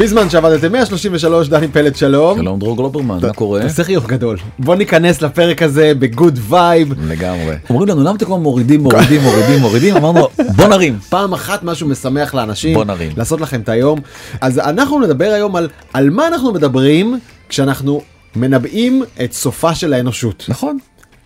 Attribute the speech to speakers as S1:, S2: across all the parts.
S1: בזמן שעבדתם 133 דני פלד שלום.
S2: שלום דרור גלוברמן, מה קורה?
S1: תעשה חיוך גדול. בוא ניכנס לפרק הזה ב good vibe.
S2: לגמרי. אומרים לנו למה אתם הזמן מורידים מורידים מורידים מורידים אמרנו בוא נרים.
S1: פעם אחת משהו משמח לאנשים.
S2: בוא נרים.
S1: לעשות לכם את היום. אז אנחנו נדבר היום על על מה אנחנו מדברים כשאנחנו מנבאים את סופה של האנושות.
S2: נכון.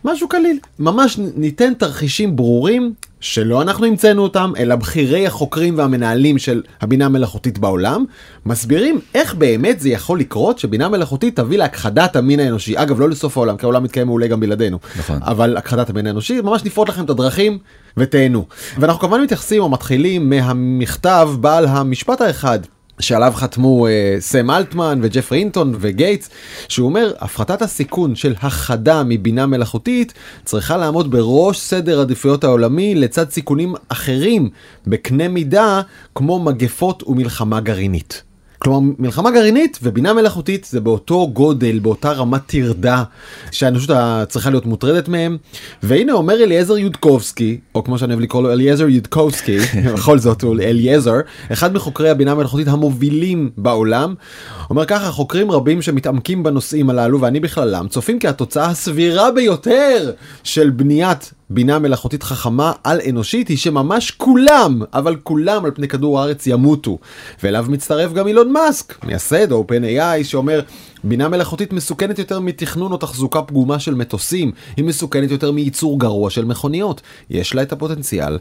S1: משהו קליל. ממש ניתן תרחישים ברורים שלא אנחנו המצאנו אותם, אלא בכירי החוקרים והמנהלים של הבינה המלאכותית בעולם, מסבירים איך באמת זה יכול לקרות שבינה מלאכותית תביא להכחדת המין האנושי. אגב, לא לסוף העולם, כי העולם מתקיים מעולה גם בלעדינו.
S2: נכון.
S1: אבל הכחדת המין האנושי, ממש נפרוט לכם את הדרכים ותהנו. ואנחנו כמובן מתייחסים או מתחילים מהמכתב בעל המשפט האחד שעליו חתמו uh, סם אלטמן וג'פרי אינטון וגייטס, שהוא אומר הפחתת הסיכון של החדה מבינה מלאכותית צריכה לעמוד בראש סדר עדיפויות העולמי לצד סיכונים אחרים בקנה מידה כמו מגפות ומלחמה גרעינית. כלומר מלחמה גרעינית ובינה מלאכותית זה באותו גודל באותה רמת טרדה שהאנושות צריכה להיות מוטרדת מהם. והנה אומר אליעזר יודקובסקי או כמו שאני אוהב לקרוא לו אליעזר יודקובסקי בכל זאת הוא אליעזר אחד מחוקרי הבינה המלאכותית המובילים בעולם אומר ככה חוקרים רבים שמתעמקים בנושאים הללו ואני בכללם צופים כי התוצאה הסבירה ביותר של בניית בינה מלאכותית חכמה על אנושית היא שממש כולם, אבל כולם על פני כדור הארץ ימותו. ואליו מצטרף גם אילון מאסק, מייסד OpenAI, שאומר בינה מלאכותית מסוכנת יותר מתכנון או תחזוקה פגומה של מטוסים, היא מסוכנת יותר מייצור גרוע של מכוניות. יש לה את הפוטנציאל.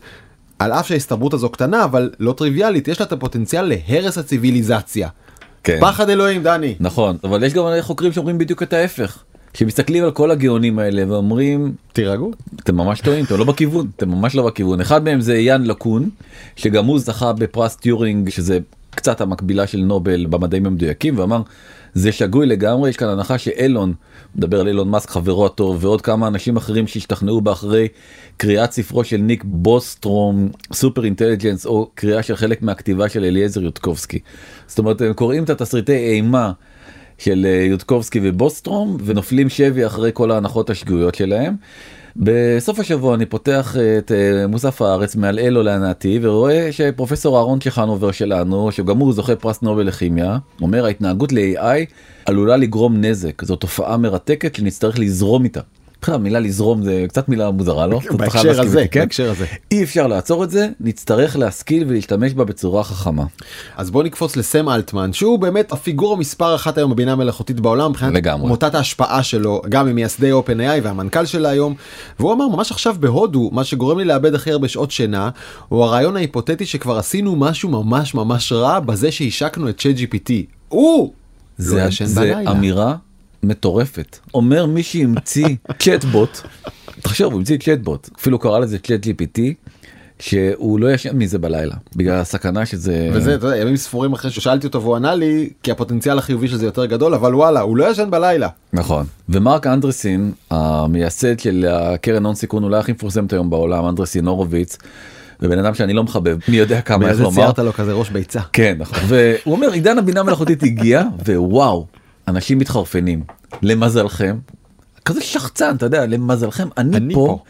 S1: על אף שההסתברות הזו קטנה אבל לא טריוויאלית יש לה את הפוטנציאל להרס הציוויליזציה.
S2: כן.
S1: פחד אלוהים דני.
S2: נכון אבל יש גם חוקרים שאומרים בדיוק את ההפך. שמסתכלים על כל הגאונים האלה ואומרים
S1: תירגעו
S2: אתם ממש טועים אתם לא בכיוון אתם ממש לא בכיוון אחד מהם זה יאן לקון שגם הוא זכה בפרס טיורינג שזה קצת המקבילה של נובל במדעים המדויקים ואמר זה שגוי לגמרי יש כאן הנחה שאילון מדבר על אילון מאסק חברו הטוב ועוד כמה אנשים אחרים שהשתכנעו באחרי קריאת ספרו של ניק בוסטרום Superintelligence או קריאה של חלק מהכתיבה של אליעזר יודקובסקי. זאת אומרת הם קוראים את התסריטי אימה. של אה, יודקובסקי ובוסטרום ונופלים שבי אחרי כל ההנחות השגויות שלהם. בסוף השבוע אני פותח את אה, מוסף הארץ מעל אלו להנאתי ורואה שפרופסור אהרון צ'חנובר שלנו שגם הוא זוכה פרס נובל לכימיה אומר ההתנהגות ל-AI עלולה לגרום נזק זו תופעה מרתקת שנצטרך לזרום איתה. המילה לזרום זה קצת מילה מוזרה לא?
S1: בהקשר הזה,
S2: כן?
S1: בהקשר הזה.
S2: אי אפשר לעצור את זה נצטרך להשכיל ולהשתמש בה בצורה חכמה.
S1: אז בוא נקפוץ לסם אלטמן שהוא באמת הפיגורה מספר אחת היום בבינה מלאכותית בעולם מבחינת. מוטת ההשפעה שלו גם ממייסדי OpenAI והמנכ"ל שלה היום והוא אמר ממש עכשיו בהודו מה שגורם לי לאבד הכי הרבה שעות שינה הוא הרעיון ההיפותטי שכבר עשינו משהו ממש ממש רע בזה שהשקנו את ChatGPT. הוא לא
S2: זה,
S1: ישן
S2: זה
S1: בלילה.
S2: אמירה מטורפת. אומר מי שהמציא צ'טבוט, תחשוב הוא המציא צ'טבוט, אפילו קרא לזה צ'אט GPT, שהוא לא ישן מזה בלילה בגלל הסכנה שזה
S1: וזה אתה יודע, ימים ספורים אחרי ששאלתי אותו והוא ענה לי כי הפוטנציאל החיובי של זה יותר גדול אבל וואלה הוא לא ישן בלילה.
S2: נכון ומרק אנדרסין המייסד של הקרן הון סיכון אולי הכי מפורסמת היום בעולם אנדרסין הורוביץ. ובן אדם שאני לא מחבב מי יודע כמה איך לומר
S1: ציירת לו כזה ראש ביצה.
S2: כן נכון והוא אומר עידן הבינה מלאכותית הגיע ווואו אנשים מתחרפנים למזלכם כזה שחצן אתה יודע למזלכם אני,
S1: אני
S2: פה.
S1: פה.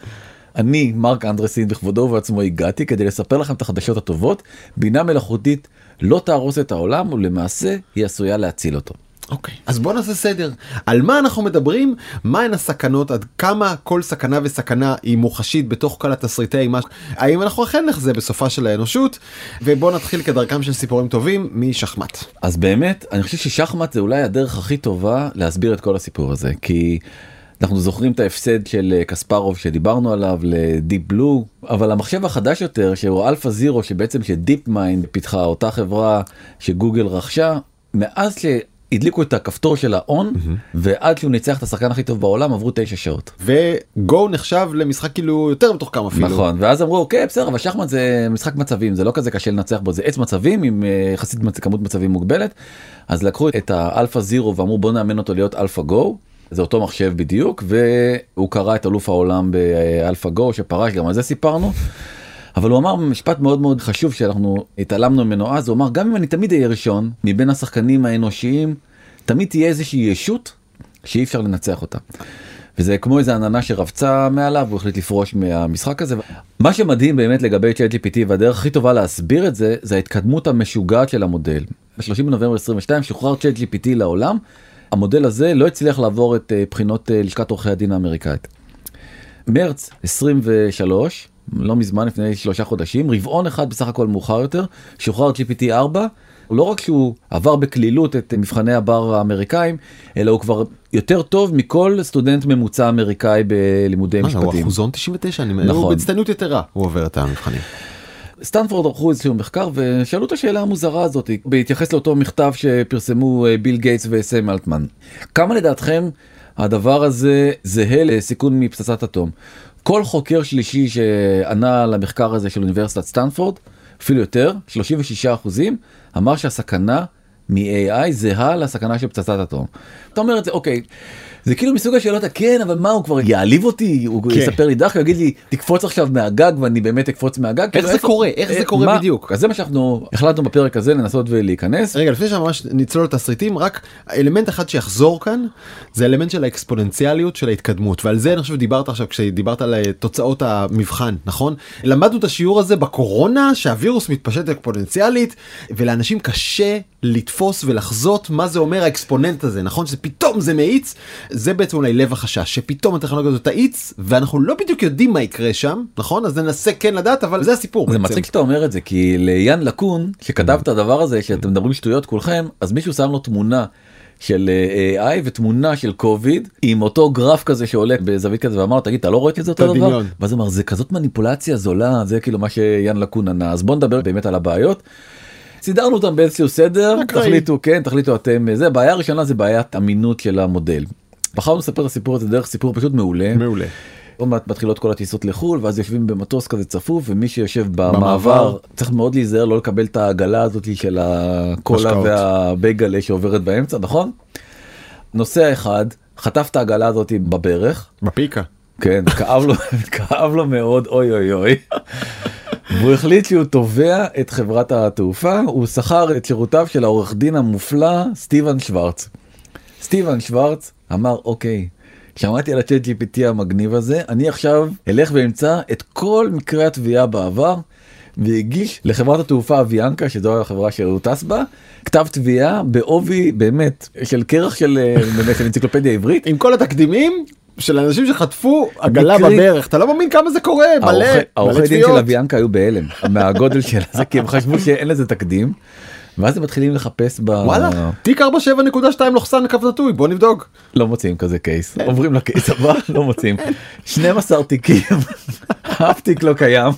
S2: אני מרק אנדרסין בכבודו ובעצמו הגעתי כדי לספר לכם את החדשות הטובות בינה מלאכותית לא תהרוס את העולם ולמעשה היא עשויה להציל אותו.
S1: אוקיי. אז בוא נעשה סדר. על מה אנחנו מדברים? מהן הסכנות? עד כמה כל סכנה וסכנה היא מוחשית בתוך כל התסריטי אימה? האם אנחנו אכן נחזה בסופה של האנושות? ובוא נתחיל כדרכם של סיפורים טובים משחמט.
S2: אז באמת אני חושב ששחמט זה אולי הדרך הכי טובה להסביר את כל הסיפור הזה כי אנחנו זוכרים את ההפסד של אה, קספרוב שדיברנו עליו ל Deep Blue אבל המחשב החדש יותר שהוא AlphaZero שבעצם ש DeepMind פיתחה אותה חברה שגוגל רכשה מאז שהדליקו את הכפתור של ה on ועד שהוא ניצח את השחקן הכי טוב בעולם עברו תשע שעות.
S1: וגו נחשב למשחק כאילו יותר מתוחכם אפילו.
S2: נכון ואז אמרו אוקיי בסדר אבל שחמט זה משחק מצבים זה לא כזה קשה לנצח בו זה עץ מצבים עם אה, יחסית מצ- כמות מצבים מוגבלת אז לקחו את ה AlphaZero ואמרו בוא נאמן אותו להיות AlphaGo. זה אותו מחשב בדיוק והוא קרע את אלוף העולם ב AlphaGo שפרש גם על זה סיפרנו. אבל הוא אמר משפט מאוד מאוד חשוב שאנחנו התעלמנו ממנו אז הוא אמר גם אם אני תמיד אהיה ראשון מבין השחקנים האנושיים תמיד תהיה איזושהי ישות שאי אפשר לנצח אותה. וזה כמו איזה עננה שרבצה מעליו הוא החליט לפרוש מהמשחק הזה. מה שמדהים באמת לגבי ChatGPT והדרך הכי טובה להסביר את זה זה ההתקדמות המשוגעת של המודל. ב-30 בנובמבר 22 שוחרר צ'אט GPT לעולם. המודל הזה לא הצליח לעבור את אה, בחינות אה, לשכת עורכי הדין האמריקאית. מרץ 23, לא מזמן, לפני שלושה חודשים, רבעון אחד בסך הכל מאוחר יותר, שוחרר GPT 4. לא רק שהוא עבר בקלילות את מבחני הבר האמריקאים, אלא הוא כבר יותר טוב מכל סטודנט ממוצע אמריקאי בלימודי
S1: מה,
S2: משפטים.
S1: הוא אחוזון 99, אני
S2: נכון.
S1: הוא בהצטיינות יתרה, הוא עובר את המבחנים.
S2: סטנפורד ערכו איזשהו מחקר ושאלו את השאלה המוזרה הזאת בהתייחס לאותו מכתב שפרסמו אה, ביל גייטס וסם אלטמן. כמה לדעתכם הדבר הזה זהה לסיכון מפצצת אטום? כל חוקר שלישי שענה למחקר הזה של אוניברסיטת סטנפורד, אפילו יותר, 36 אחוזים, אמר שהסכנה מ-AI זהה לסכנה של פצצת אטום. אתה אומר את זה, אוקיי, זה כאילו מסוג השאלות, כן, אבל מה, הוא כבר יעליב אותי, הוא
S1: כן.
S2: יספר לי דחקה, יגיד לי, תקפוץ עכשיו מהגג, ואני באמת אקפוץ מהגג.
S1: איך
S2: כאילו,
S1: זה קורה? איך זה
S2: אה,
S1: קורה
S2: מה?
S1: בדיוק?
S2: אז זה מה שאנחנו החלטנו בפרק הזה לנסות ולהיכנס.
S1: רגע לפני שממש נצלול לתסריטים רק אלמנט אחד שיחזור כאן זה אלמנט של האקספוננציאליות של ההתקדמות ועל זה אני חושב דיברת עכשיו כשדיברת על אה, תוצאות המבחן נכון למדנו את השיעור הזה בקורונה שהווירוס מתפשט אקספוננציאלית ולאנשים קשה לתפוס ולחזות מה זה אומר האקספוננט הזה נכון שזה פתאום זה מאיץ זה בעצם אולי לב החשש שפתאום הטכנולוגיה הזאת תאיץ ואנחנו לא בדיוק יודעים מה יקרה שם נכון אז ננסה כן לדעת אבל זה הסיפור.
S2: זה. מצחיק שאתה אומר את זה כי ליאן לקון שכתב את הדבר הזה שאתם מדברים שטויות כולכם אז מישהו שם לו תמונה של אה, AI ותמונה של קוביד עם אותו גרף כזה שעולה בזווית כזה ואמר תגיד אתה לא רואה את זה אותו דבר. ואז אמר זה כזאת מניפולציה זולה זה כאילו מה שיאן לקון ענה אז בוא נדבר באמת על הבעיות. סידרנו אותם באיזשהו סדר
S1: אקראי.
S2: תחליטו כן תחליטו אתם זה בעיה ראשונה זה בעיית אמינות של המודל. בחרנו לספר את הסיפור הזה דרך סיפור פשוט מעולה.
S1: מעולה.
S2: עוד מעט מתחילות כל הטיסות לחו"ל ואז יושבים במטוס כזה צפוף ומי שיושב במעבר
S1: במעבר.
S2: צריך מאוד להיזהר לא לקבל את העגלה הזאת של הקולה. והבייגלה שעוברת באמצע נכון? נוסע אחד חטף את העגלה הזאת בברך
S1: בפיקה.
S2: כן כאב לו כאב לו מאוד אוי אוי אוי. והוא החליט שהוא תובע את חברת התעופה הוא שכר את שירותיו של העורך דין המופלא סטיבן שוורץ. סטיבן שוורץ אמר אוקיי שמעתי על הצ'אט GPT המגניב הזה אני עכשיו אלך ואמצא את כל מקרי התביעה בעבר והגיש לחברת התעופה אביאנקה שזו החברה שהוא טס בה כתב תביעה בעובי באמת של קרח של אה, באמת של אנציקלופדיה עברית.
S1: עם כל התקדימים של אנשים שחטפו עגלה
S2: מקרי-
S1: בברך אתה לא מאמין כמה זה קורה מלא מלא
S2: העורכי דין של
S1: תביעות.
S2: אביאנקה היו בהלם מהגודל של זה כי הם חשבו שאין לזה תקדים. ואז הם מתחילים לחפש ב...
S1: וואלה תיק 47.2 לוחסן קו נטוי בוא נבדוק.
S2: לא מוצאים כזה קייס עוברים לקייס הבא לא מוצאים 12 תיקים אף תיק לא קיים.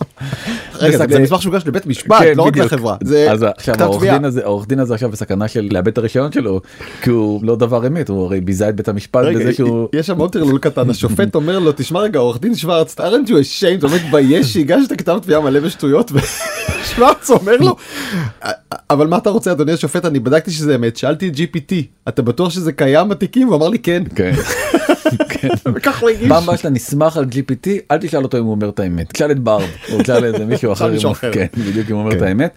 S1: רגע זה- מסמך שהוגש לבית משפט
S2: כן,
S1: לא רק. לחברה זה
S2: אז עכשיו העורך. דין הזה עכשיו בסכנה של לאבד את הרישיון שלו כי הוא לא דבר אמת הוא הרי ביזה את בית המשפט בזה שהוא
S1: יש שם עוד טרלול קטן השופט אומר לו תשמע רגע עורך דין שוורץ aren't you ashamed אתה מתבייש שהגשת כתב תביעה מלא בשטויות ושוורץ אומר לו אבל מה אתה רוצה אדוני השופט אני בדקתי שזה אמת שאלתי את GPT אתה בטוח שזה קיים בתיקים הוא אמר לי כן
S2: כן. כן.
S1: וכך הוא הגיש.
S2: פעם הבאה שאתה נסמך על GPT אל תשאל אותו אם הוא אומר את האמת תשאל את Bard או תשאל איזה מישהו אחר. כן, בדיוק אם הוא אומר
S1: כן.
S2: את האמת.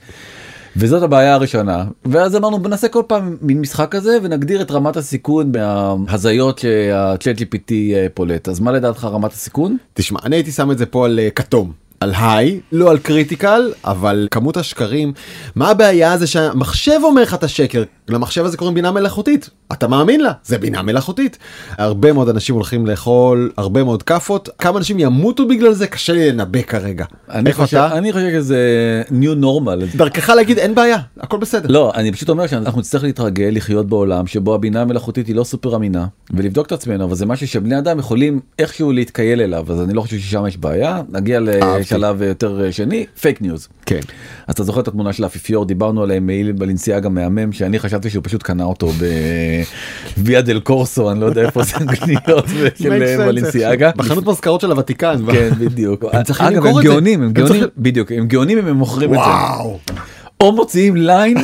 S2: וזאת הבעיה הראשונה ואז אמרנו נעשה כל פעם מין משחק כזה ונגדיר את רמת הסיכון מההזיות שה ChatGPT אה, פולט אז מה לדעתך רמת הסיכון?
S1: תשמע אני הייתי שם את זה פה על אה, כתום. על high לא על critical אבל כמות השקרים. מה הבעיה זה שהמחשב אומר לך את השקר? למחשב הזה קוראים בינה מלאכותית. אתה מאמין לה? זה בינה מלאכותית. הרבה מאוד אנשים הולכים לאכול הרבה מאוד כאפות. כמה אנשים ימותו בגלל זה? קשה לי לנבא כרגע.
S2: אני
S1: איך
S2: חושב
S1: אתה?
S2: אני חושב שזה new normal.
S1: דרכך להגיד אין בעיה הכל בסדר.
S2: לא אני פשוט אומר שאנחנו נצטרך להתרגל לחיות בעולם שבו הבינה המלאכותית היא לא סופר אמינה ולבדוק את עצמנו אבל זה משהו שבני אדם יכולים איכשהו להתכייל אליו אז אני לא חושב ששם יש בעיה. נגיע לשלב יותר אה, שני פייק ניוז.
S1: כן.
S2: אז אתה זוכר את התמונה של האפיפיור דיברנו עליהם מעיל Balenciaga מהמם שאני חשבתי שהוא פשוט קנה אותו בוויה דל קורסו אני לא יודע איפה זה גניות של
S1: sense
S2: בלינסיאגה.
S1: בחנות מזכרות של הוותיקן.
S2: כן בדיוק. אגב הם. גאונים הם גאונים בדיוק הם גאונים אם הם מוכרים את זה.
S1: וואו.
S2: או מוציאים ליין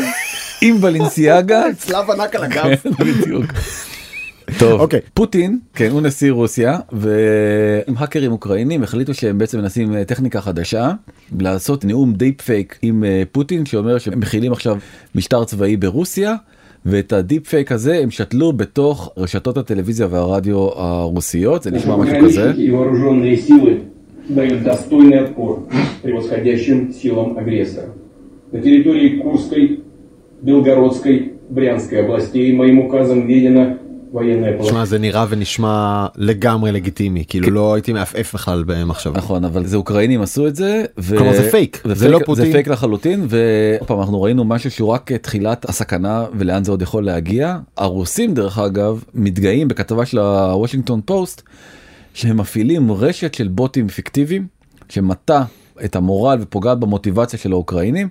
S2: עם בלינסיאגה.
S1: צלב ענק על הגב.
S2: בדיוק. טוב,
S1: אוקיי.
S2: פוטין, כן, הוא נשיא רוסיה, ועם האקרים אוקראינים החליטו שהם בעצם מנסים אה, טכניקה חדשה, לעשות נאום דיפ פייק עם אה, פוטין, שאומר שהם מכילים עכשיו משטר צבאי ברוסיה, ואת הדיפ פייק הזה הם שתלו בתוך רשתות הטלוויזיה והרדיו הרוסיות, זה נשמע משהו כזה.
S3: Пограничники и вооруженные силы дают достойный отпор превосходящим силам агрессора. На территории Курской, Белгородской, Брянской областей моим указом введено военное положение.
S1: שמע זה נראה ונשמע לגמרי לגיטימי כאילו לא הייתי מעפעף בכלל במחשבה.
S2: נכון אבל זה אוקראינים עשו את זה.
S1: זה פייק, זה לא פוטין.
S2: זה פייק לחלוטין ועוד פעם אנחנו ראינו משהו שהוא רק תחילת הסכנה ולאן זה עוד יכול להגיע. הרוסים דרך אגב מתגאים בכתבה של הוושינגטון פוסט שהם מפעילים רשת של בוטים פיקטיביים שמטה את המורל ופוגעת במוטיבציה של האוקראינים.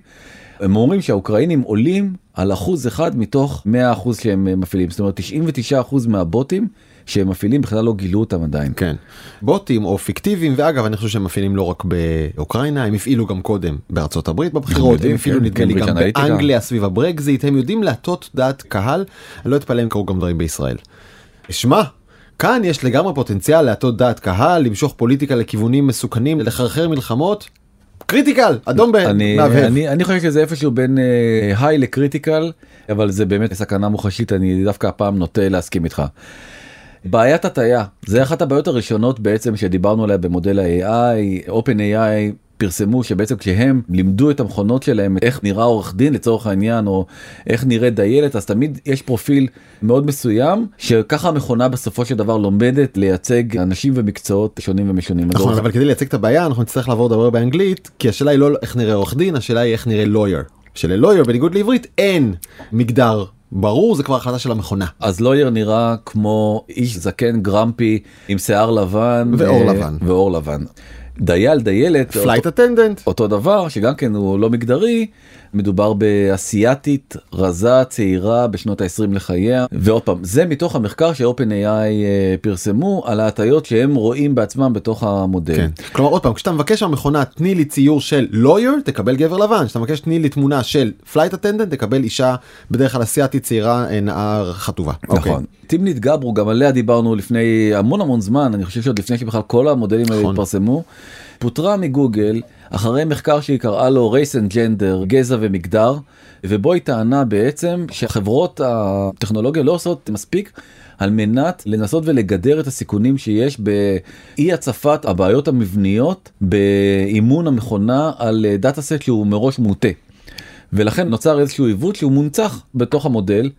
S2: הם אומרים שהאוקראינים עולים על אחוז אחד מתוך 100 אחוז שהם מפעילים זאת אומרת 99 אחוז מהבוטים שהם מפעילים בכלל לא גילו אותם עדיין.
S1: כן. בוטים או פיקטיביים ואגב אני חושב שהם מפעילים לא רק באוקראינה הם הפעילו גם קודם בארצות הברית בבחירות הם הפעילו
S2: כן,
S1: נדמה לי גם. באנגליה סביב הברקזיט הם יודעים להטות דעת קהל אני לא אתפלא אם קרו גם דברים בישראל. שמע. כאן יש לגמרי פוטנציאל להטות דעת קהל למשוך פוליטיקה לכיוונים מסוכנים לחרחר מלחמות. Critical אדום מהבהב.
S2: אני, אני חושב שזה איפשהו בין אה, high ל-critical אבל זה באמת סכנה מוחשית אני דווקא הפעם נוטה להסכים איתך. בעיית הטיה זה אחת הבעיות הראשונות בעצם שדיברנו עליה במודל ה-AI, OpenAI פרסמו שבעצם כשהם לימדו את המכונות שלהם איך נראה עורך דין לצורך העניין או איך נראה דיילת אז תמיד יש פרופיל מאוד מסוים שככה המכונה בסופו של דבר לומדת לייצג אנשים ומקצועות שונים ומשונים.
S1: נכון אבל כדי לייצג את הבעיה אנחנו נצטרך לעבור לדבר באנגלית כי השאלה היא לא איך נראה עורך דין השאלה היא איך נראה לויר. שללויר בניגוד לעברית אין מגדר ברור זה כבר החלטה של המכונה.
S2: אז לויר נראה כמו איש זקן grumpy עם שיער לבן
S1: ועור
S2: אה,
S1: לבן.
S2: ועור לבן. דייל דיילת Flight
S1: attendant.
S2: אותו דבר שגם כן הוא לא מגדרי מדובר באסייתית רזה צעירה בשנות ה-20 לחייה ועוד פעם זה מתוך המחקר ש-OpenAI פרסמו על ההטיות שהם רואים בעצמם בתוך המודל.
S1: כן. כלומר עוד פעם כשאתה מבקש מהמכונה תני לי ציור של לויר תקבל גבר לבן כשאתה מבקש תני לי תמונה של flight attendant תקבל אישה בדרך כלל אסיאתית צעירה אה, נערה חטובה. אוקיי.
S2: נכון. Timnit Gebru גם עליה דיברנו לפני המון המון זמן אני חושב שעוד לפני שבכלל כל המודלים האלה
S1: נכון.
S2: התפרסמו. פוטרה מגוגל אחרי מחקר שהיא קראה לו race and gender גזע ומגדר ובו היא טענה בעצם שחברות הטכנולוגיה לא עושות מספיק על מנת לנסות ולגדר את הסיכונים שיש באי הצפת הבעיות המבניות באימון המכונה על דאטה סט שהוא מראש מוטה. ולכן נוצר איזשהו עיוות שהוא מונצח בתוך המודל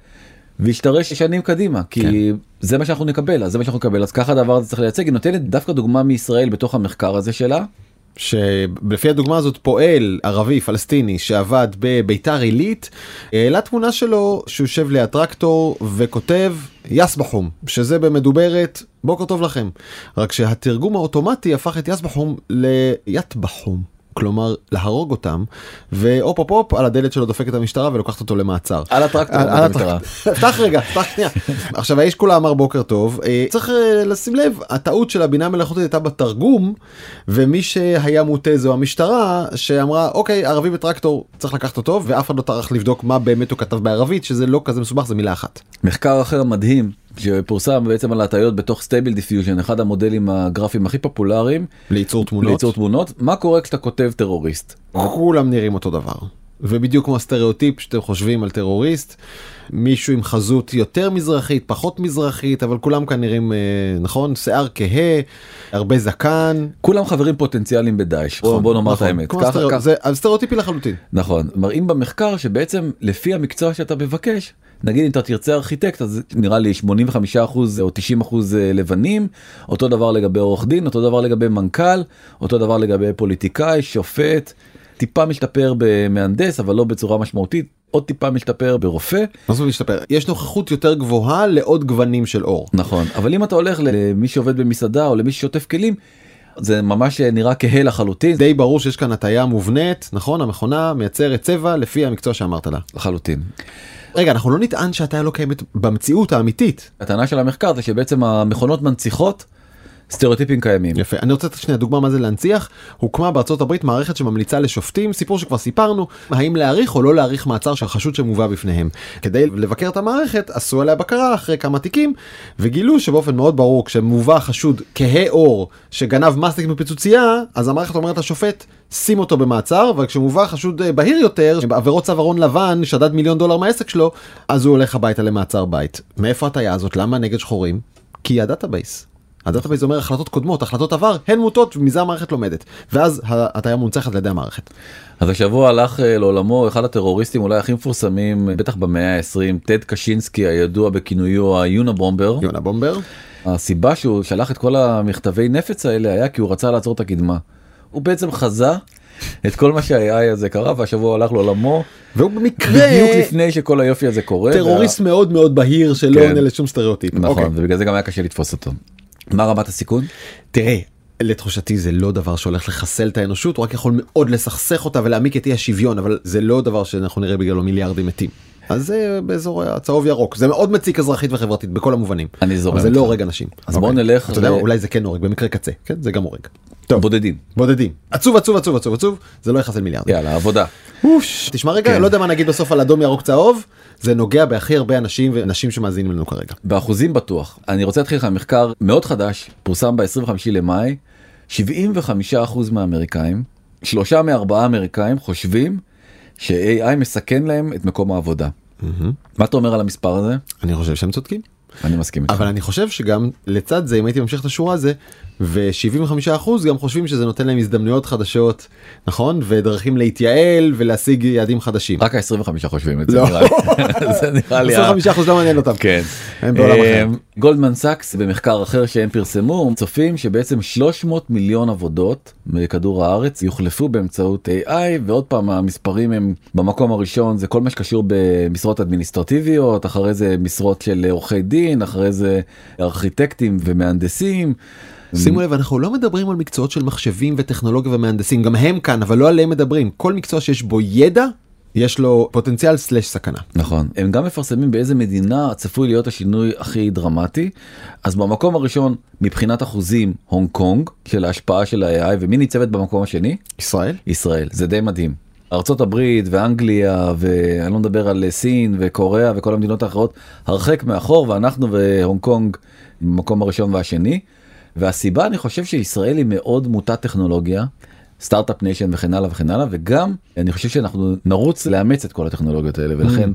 S2: והשתרש שנים קדימה כי
S1: כן.
S2: זה מה שאנחנו נקבל אז זה מה שאנחנו נקבל אז ככה הדבר הזה צריך לייצג היא נותנת דווקא דוגמה מישראל בתוך המחקר הזה שלה
S1: שלפי הדוגמה הזאת פועל ערבי פלסטיני שעבד בביתר עילית העלה תמונה שלו שהוא יושב ליד טרקטור וכותב יסבחום שזה במדוברת בוקר טוב לכם רק שהתרגום האוטומטי הפך את יסבחום ליטבחום. כלומר להרוג אותם והופ הופ הופ על הדלת שלו דופקת המשטרה ולוקחת אותו למעצר.
S2: על הטרקטור,
S1: על-
S2: המשטרה.
S1: הטרקטור. פתח רגע, פתח שנייה. עכשיו האיש כולה אמר בוקר טוב, אה, צריך אה, לשים לב, הטעות של הבינה המלאכותית הייתה בתרגום, ומי שהיה מוטה זו המשטרה, שאמרה אוקיי ערבי בטרקטור צריך לקחת אותו, ואף אחד לא טרח לבדוק מה באמת הוא כתב בערבית, שזה לא כזה מסובך, זה מילה אחת.
S2: מחקר אחר מדהים שפורסם בעצם על הטיות בתוך Stable Diffusion אחד המודלים הגרפיים הכי פופולריים
S1: לייצור תמונות,
S2: ליצור תמונות מה קורה כשאתה כותב טרוריסט.
S1: כולם נראים אותו דבר. ובדיוק כמו הסטריאוטיפ שאתם חושבים על טרוריסט, מישהו עם חזות יותר מזרחית, פחות מזרחית, אבל כולם כאן נראים, אה, נכון? שיער כהה, הרבה זקן.
S2: כולם חברים פוטנציאליים בדאעש בוא, בוא נאמר
S1: נכון,
S2: את האמת. ככה-
S1: הסטריאו-
S2: ככה-
S1: זה סטריאוטיפי לחלוטין.
S2: נכון מראים במחקר שבעצם לפי המקצוע שאתה מבקש נגיד אם אתה תרצה ארכיטקט אז נראה לי 85 אחוז או 90 אחוז לבנים אותו דבר לגבי עורך דין אותו דבר לגבי מנכ"ל אותו דבר לגבי פוליטיקאי שופט טיפה משתפר במהנדס אבל לא בצורה משמעותית עוד טיפה משתפר ברופא
S1: מה זאת להשתפר? יש נוכחות יותר גבוהה לעוד גוונים של אור.
S2: נכון אבל אם אתה הולך למי שעובד במסעדה או למי ששוטף כלים זה ממש נראה כהה לחלוטין
S1: די ברור שיש כאן הטיה מובנית, נכון? המכונה מייצרת צבע לפי המקצוע שאמרת לה.
S2: לחלוטין.
S1: רגע, אנחנו לא נטען שהטיה לא קיימת במציאות האמיתית.
S2: הטענה של המחקר זה שבעצם המכונות מנציחות סטריאוטיפים קיימים.
S1: יפה. אני רוצה לתת שנייה דוגמה מה זה להנציח. הוקמה בארצות הברית מערכת שממליצה לשופטים, סיפור שכבר סיפרנו, האם להאריך או לא להאריך מעצר של חשוד שמובא בפניהם. כדי לבקר את המערכת עשו עליה בקרה אחרי כמה תיקים, וגילו שבאופן מאוד ברור כשמובא חשוד כהה עור שגנב מסטיק מפיצוצייה, אז המערכת אומרת לשופט שים אותו במעצר, אבל כשמובא חשוד אה, בהיר יותר, בעבירות צווארון לבן, שדד מיליון דולר מהעסק שלו, אז הוא הולך הביתה למעצר בית. מאיפה הטיה הזאת? למה נגד שחורים? כי ה-database. ה-database אומר החלטות קודמות החלטות עבר הן מוטות ומזה המערכת לומדת ואז ההטיה מונצחת על ידי המערכת.
S2: אז השבוע הלך אה, לעולמו אחד הטרוריסטים אולי הכי מפורסמים בטח במאה ה-20 טד קשינסקי הידוע בכינויו
S1: ה-Unabomber. Unabomber.
S2: הסיבה שהוא שלח את כל המכתבי נפץ האלה היה כי הוא רצה לעצור את הקדמה. הוא בעצם חזה את כל מה שה-AI הזה קרה והשבוע הלך לעולמו
S1: והוא במקרה
S2: בדיוק לפני שכל היופי הזה קורה.
S1: טרוריסט
S2: וה...
S1: מאוד מאוד בהיר שלא
S2: כן.
S1: עונה לשום סטריאוטיפ.
S2: נכון
S1: אוקיי.
S2: ובגלל זה גם היה קשה לתפוס אותו. מה רמת הסיכון?
S1: תראה. לתחושתי זה לא דבר שהולך לחסל את האנושות הוא רק יכול מאוד לסכסך אותה ולהעמיק את אי השוויון אבל זה לא דבר שאנחנו נראה בגללו מיליארדים מתים. אז זה באזור הצהוב ירוק זה מאוד מציק אזרחית וחברתית בכל המובנים.
S2: אני זורם
S1: זה. לא הורג אנשים.
S2: אז בואו
S1: אוקיי.
S2: נלך
S1: אתה יודע אולי זה כן הורג במקרה קצה כן זה גם הורג. טוב
S2: בודדים.
S1: בודדים עצוב עצוב עצוב עצוב עצוב זה לא יחסל מיליארדים.
S2: יאללה עבודה.
S1: תשמע רגע
S2: כן.
S1: לא יודע מה נגיד בסוף על אדום ירוק צהוב זה נוגע בהכי הרבה אנשים ונשים שמאזינים לנו כרגע.
S2: באחוזים בטוח. אני רוצה להתחיל לך מחקר מאוד חדש, פורסם ב-25 למאי, 75% מהאמריקאים, שלושה מארבעה אמריקאים חושבים ש-AI מסכן להם את מקום העבודה. מה אתה אומר על המספר הזה?
S1: אני חושב שהם צודקים.
S2: אני מסכים איתך.
S1: אבל אני חושב שגם לצד זה אם הייתי ממשיך את השורה הזה ו-75% גם חושבים שזה נותן להם הזדמנויות חדשות נכון ודרכים להתייעל ולהשיג יעדים חדשים.
S2: רק ה-25 חושבים את זה
S1: לא.
S2: נראה לי. זה נראה לי. ה-
S1: 25% לא מעניין אותם.
S2: כן.
S1: הם בעולם אחר.
S2: אמ, גולדמן סאקס במחקר אחר שהם פרסמו צופים שבעצם 300 מיליון עבודות מכדור הארץ יוחלפו באמצעות AI ועוד פעם המספרים הם במקום הראשון זה כל מה שקשור במשרות אדמיניסטרטיביות אחרי זה משרות של עורכי דין אחרי זה ארכיטקטים ומהנדסים.
S1: שימו לב אנחנו לא מדברים על מקצועות של מחשבים וטכנולוגיה ומהנדסים גם הם כאן אבל לא עליהם מדברים כל מקצוע שיש בו ידע יש לו פוטנציאל סלש סכנה.
S2: נכון הם גם מפרסמים באיזה מדינה צפוי להיות השינוי הכי דרמטי אז במקום הראשון מבחינת אחוזים הונג קונג של ההשפעה של ה-AI ומי ניצבת במקום השני
S1: ישראל?
S2: ישראל זה די מדהים. ארצות הברית ואנגליה ואני לא מדבר על סין וקוריאה וכל המדינות האחרות הרחק מאחור ואנחנו והונג קונג במקום הראשון והשני. והסיבה אני חושב שישראל היא מאוד מוטת טכנולוגיה. Startup nation וכן הלאה וכן הלאה וגם אני חושב שאנחנו נרוץ לאמץ את כל הטכנולוגיות האלה ולכן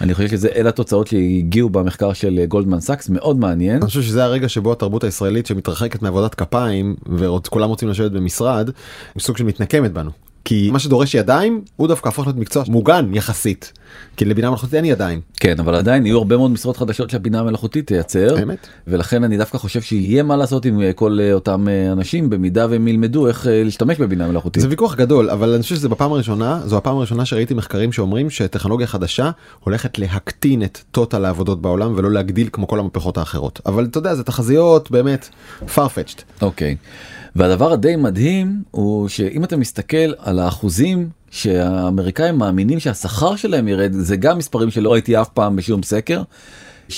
S2: אני חושב שזה אלה התוצאות שהגיעו במחקר של גולדמן סאקס מאוד מעניין.
S1: אני חושב שזה הרגע שבו התרבות הישראלית שמתרחקת מעבודת כפיים וכולם רוצים לשבת במשרד סוג של מתנקמת בנו. כי מה שדורש ידיים הוא דווקא הפך להיות מקצוע מוגן יחסית. כי לבינה מלאכותית אין ידיים.
S2: כן אבל עדיין יהיו הרבה מאוד משרות חדשות שהבינה המלאכותית תייצר
S1: אמת.
S2: ולכן אני דווקא חושב שיהיה מה לעשות עם אה, כל אה, אותם אה, אנשים במידה והם ילמדו איך להשתמש בבינה מלאכותית.
S1: זה ויכוח גדול אבל אני חושב שזה בפעם הראשונה זו הפעם הראשונה שראיתי מחקרים שאומרים שטכנולוגיה חדשה הולכת להקטין את טוטל העבודות בעולם ולא להגדיל כמו כל המהפכות האחרות אבל אתה יודע זה תחזיות באמת farfetched.
S2: אוקיי. והדבר הדי מדהים הוא שאם אתה מסתכל על האחוזים שהאמריקאים מאמינים שהשכר שלהם ירד זה גם מספרים שלא ראיתי אף פעם בשום סקר. 74%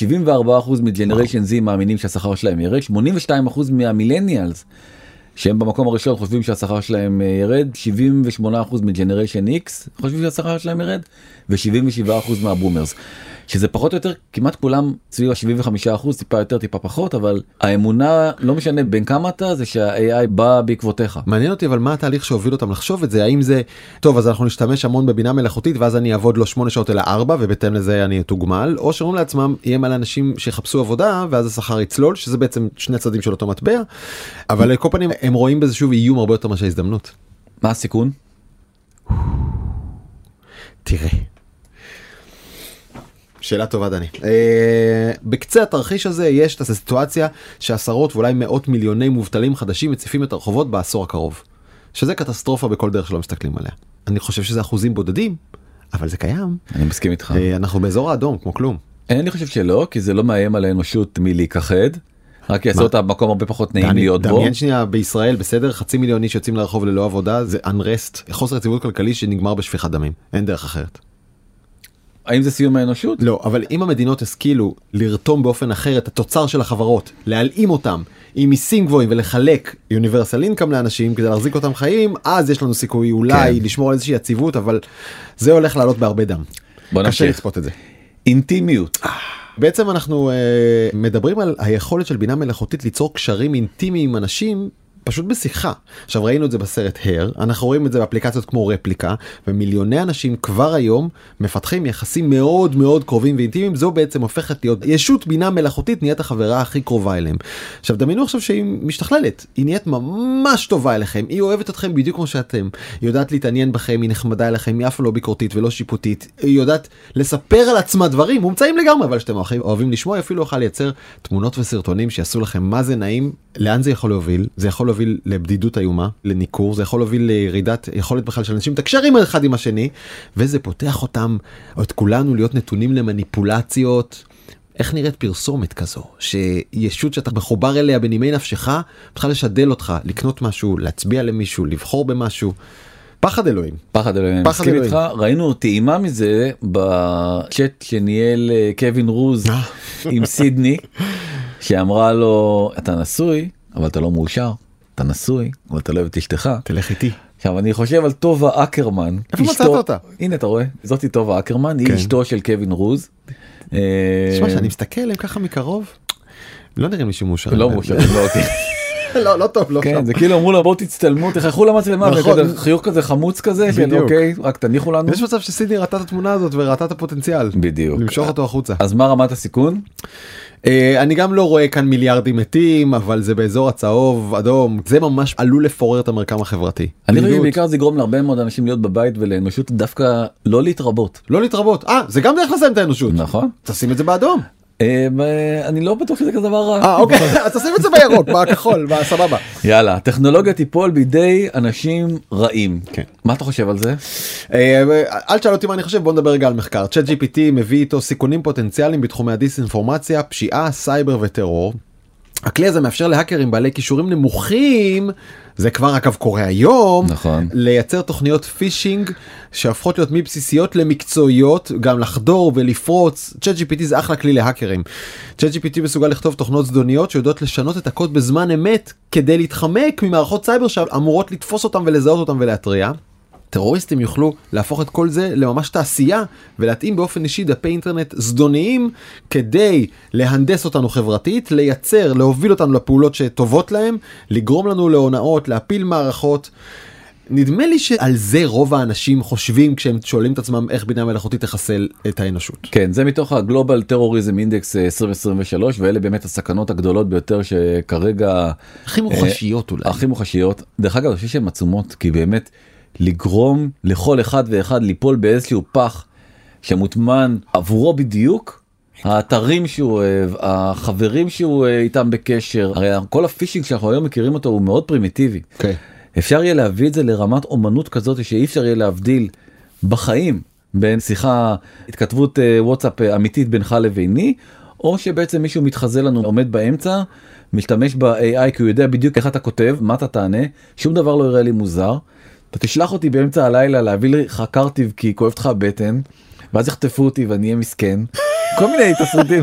S2: מ-Generation Z מאמינים שהשכר שלהם ירד 82% מה-Millennials שהם במקום הראשון חושבים שהשכר שלהם אה, ירד 78% מ-Generation X חושבים שהשכר שלהם ירד ו-77% מה-Boomers שזה פחות או יותר כמעט כולם סביב ה-75% טיפה יותר טיפה פחות אבל האמונה לא משנה בין כמה אתה זה שה-AI בא בעקבותיך.
S1: מעניין אותי אבל מה התהליך שהוביל אותם לחשוב את זה האם זה טוב אז אנחנו נשתמש המון בבינה מלאכותית ואז אני אעבוד לא 8 שעות אלא 4 ובהתאם לזה אני אתוגמל או שאומרים לעצמם יהיה מלא אנשים שיחפשו עבודה ואז השכר יצלול שזה בעצם שני צדדים של אותו מטבע אבל על כל פנים הם רואים בזה שוב איום הרבה יותר מאשר הזדמנות.
S2: מה הסיכון?
S1: תראה. שאלה טובה דני. אה, בקצה התרחיש הזה יש את הסיטואציה שעשרות ואולי מאות מיליוני מובטלים חדשים מציפים את הרחובות בעשור הקרוב. שזה קטסטרופה בכל דרך שלא מסתכלים עליה. אני חושב שזה אחוזים בודדים, אבל זה קיים.
S2: אני מסכים איתך.
S1: אה, אנחנו באזור האדום כמו כלום.
S2: אני חושב שלא כי זה לא מאיים על האנושות מלהיכחד. רק יעשה
S1: מה?
S2: אותה במקום הרבה פחות נעים
S1: דני,
S2: להיות בו.
S1: דמיין שנייה בישראל בסדר חצי מיליון איש יוצאים לרחוב ללא עבודה זה unrest חוסר יציבות כלכלי שנגמר בשפיכת דמים אין דרך אחרת.
S2: האם זה סיום האנושות?
S1: לא, אבל אם המדינות השכילו לרתום באופן אחר את התוצר של החברות, להלאים אותם עם מיסים גבוהים ולחלק יוניברסל אינקאם לאנשים כדי להחזיק אותם חיים, אז יש לנו סיכוי אולי
S2: כן.
S1: לשמור על איזושהי יציבות, אבל זה הולך לעלות בהרבה דם.
S2: בוא
S1: קשה
S2: נמשיך.
S1: לצפות את זה.
S2: אינטימיות.
S1: בעצם אנחנו אה, מדברים על היכולת של בינה מלאכותית ליצור קשרים אינטימיים עם אנשים פשוט בשיחה. עכשיו ראינו את זה בסרט הר, אנחנו רואים את זה באפליקציות כמו רפליקה, ומיליוני אנשים כבר היום מפתחים יחסים מאוד מאוד קרובים ואינטימיים, זו בעצם הופכת להיות ישות בינה מלאכותית נהיית החברה הכי קרובה אליהם. עכשיו דמיינו עכשיו שהיא משתכללת, היא נהיית ממש טובה אליכם, היא אוהבת אתכם בדיוק כמו שאתם, היא יודעת להתעניין בכם, היא נחמדה אליכם, היא אף לא ביקורתית ולא שיפוטית, היא יודעת לספר על עצמה דברים מומצאים לגמרי, אבל שאתם אוהבים- לשמוע, אפילו יכולה לייצר תמונות וסרטונים שיעשו לכם מה זה נעים, לאן זה יכול להוביל, זה יכול להוביל לבדידות איומה, לניכור, זה יכול להוביל לירידת יכולת בכלל של אנשים לתקשר עם אחד עם השני, וזה פותח אותם, או את כולנו להיות נתונים למניפולציות. איך נראית פרסומת כזו שישות שאתה מחובר אליה בנימי נפשך מתחילה לשדל אותך לקנות משהו להצביע למישהו לבחור במשהו פחד אלוהים
S2: פחד אלוהים,
S1: פחד אלוהים.
S2: איתך, ראינו טעימה מזה בצ'אט שניהל אה, קווין רוז
S1: אה.
S2: עם סידני, שאמרה לו אתה נשוי אבל אתה לא מאושר, אתה נשוי אבל אתה לא אוהב את אשתך.
S1: תלך איתי.
S2: עכשיו אני חושב על טובה אקרמן.
S1: איפה מצאת אותה?
S2: הנה אתה רואה, זאתי טובה אקרמן, היא
S1: כן.
S2: אשתו של קווין רוז. אה,
S1: תשמע שאני מסתכל עליהם ככה מקרוב לא נראים לי שמאושר.
S2: לא מאושר, לא אותי.
S1: לא לא טוב לא
S2: כן. זה כאילו אמרו לה בואו תצטלמו תחייכו למצלמה
S1: נכון.
S2: חיוך כזה חמוץ כזה של
S1: בדיוק.
S2: אוקיי רק תניחו לנו.
S1: יש מצב שסידני ראתה את התמונה הזאת וראתה את הפוטנציאל.
S2: בדיוק.
S1: למשוך אותו החוצה.
S2: אז מה רמת הסיכון?
S1: אה, אני גם לא רואה כאן מיליארדים מתים אבל זה באזור הצהוב אדום זה ממש עלול לפורר את המרקם החברתי.
S2: אני חושב. שבעיקר זה יגרום להרבה מאוד אנשים להיות בבית ולאנושות דווקא לא להתרבות.
S1: לא להתרבות אה זה גם דרך לסיים את האנושות.
S2: נכון.
S1: תשים את זה באדום.
S2: אה, ב- אני לא בטוח שזה כזה דבר רע.
S1: אה אוקיי אז תשים את זה בירוק בכחול בסבבה.
S2: יאללה הטכנולוגיה תיפול בידי אנשים רעים.
S1: כן.
S2: מה אתה חושב על זה?
S1: אה, אל תשאל אותי מה אני חושב בוא נדבר רגע על מחקר ChatGPT מביא איתו סיכונים פוטנציאליים בתחומי הדיסאינפורמציה פשיעה סייבר וטרור. הכלי הזה מאפשר להאקרים בעלי כישורים נמוכים זה כבר אגב קורה היום
S2: נכון.
S1: לייצר תוכניות פישינג שהופכות להיות מבסיסיות למקצועיות גם לחדור ולפרוץ ChatGPT זה אחלה כלי להאקרים. צ'אט gpt מסוגל לכתוב תוכנות זדוניות שיודעות לשנות את הקוד בזמן אמת כדי להתחמק ממערכות סייבר שאמורות לתפוס אותם ולזהות אותם ולהתריע. טרוריסטים יוכלו להפוך את כל זה לממש תעשייה ולהתאים באופן אישי דפי אינטרנט זדוניים כדי להנדס אותנו חברתית, לייצר, להוביל אותנו לפעולות שטובות להם, לגרום לנו להונאות, להפיל מערכות. נדמה לי שעל זה רוב האנשים חושבים כשהם שואלים את עצמם איך בינה מלאכותית תחסל את האנושות.
S2: כן זה מתוך ה Global Terrorism Index 2023 ואלה באמת הסכנות הגדולות ביותר שכרגע
S1: הכי מוחשיות אולי.
S2: הכי מוחשיות דרך אגב אני חושב שהן עצומות כי באמת לגרום לכל אחד ואחד ליפול באיזשהו פח שמוטמן עבורו בדיוק. האתרים שהוא אוהב, החברים שהוא אה, איתם בקשר, הרי כל הפישינג שאנחנו היום מכירים אותו הוא מאוד פרימיטיבי.
S1: כן.
S2: אפשר יהיה להביא את זה לרמת אומנות כזאת שאי אפשר יהיה להבדיל בחיים בין שיחה התכתבות אה, וואטסאפ אה, אמיתית בינך לביני או שבעצם מישהו מתחזה לנו עומד באמצע משתמש ב-AI כי הוא יודע בדיוק איך אתה כותב מה אתה תענה שום דבר לא יראה לי מוזר. אתה תשלח אותי באמצע הלילה להביא לך קרטיב כי כואבת לך הבטן ואז יחטפו אותי ואני אהיה מסכן. כל מיני תסריטים.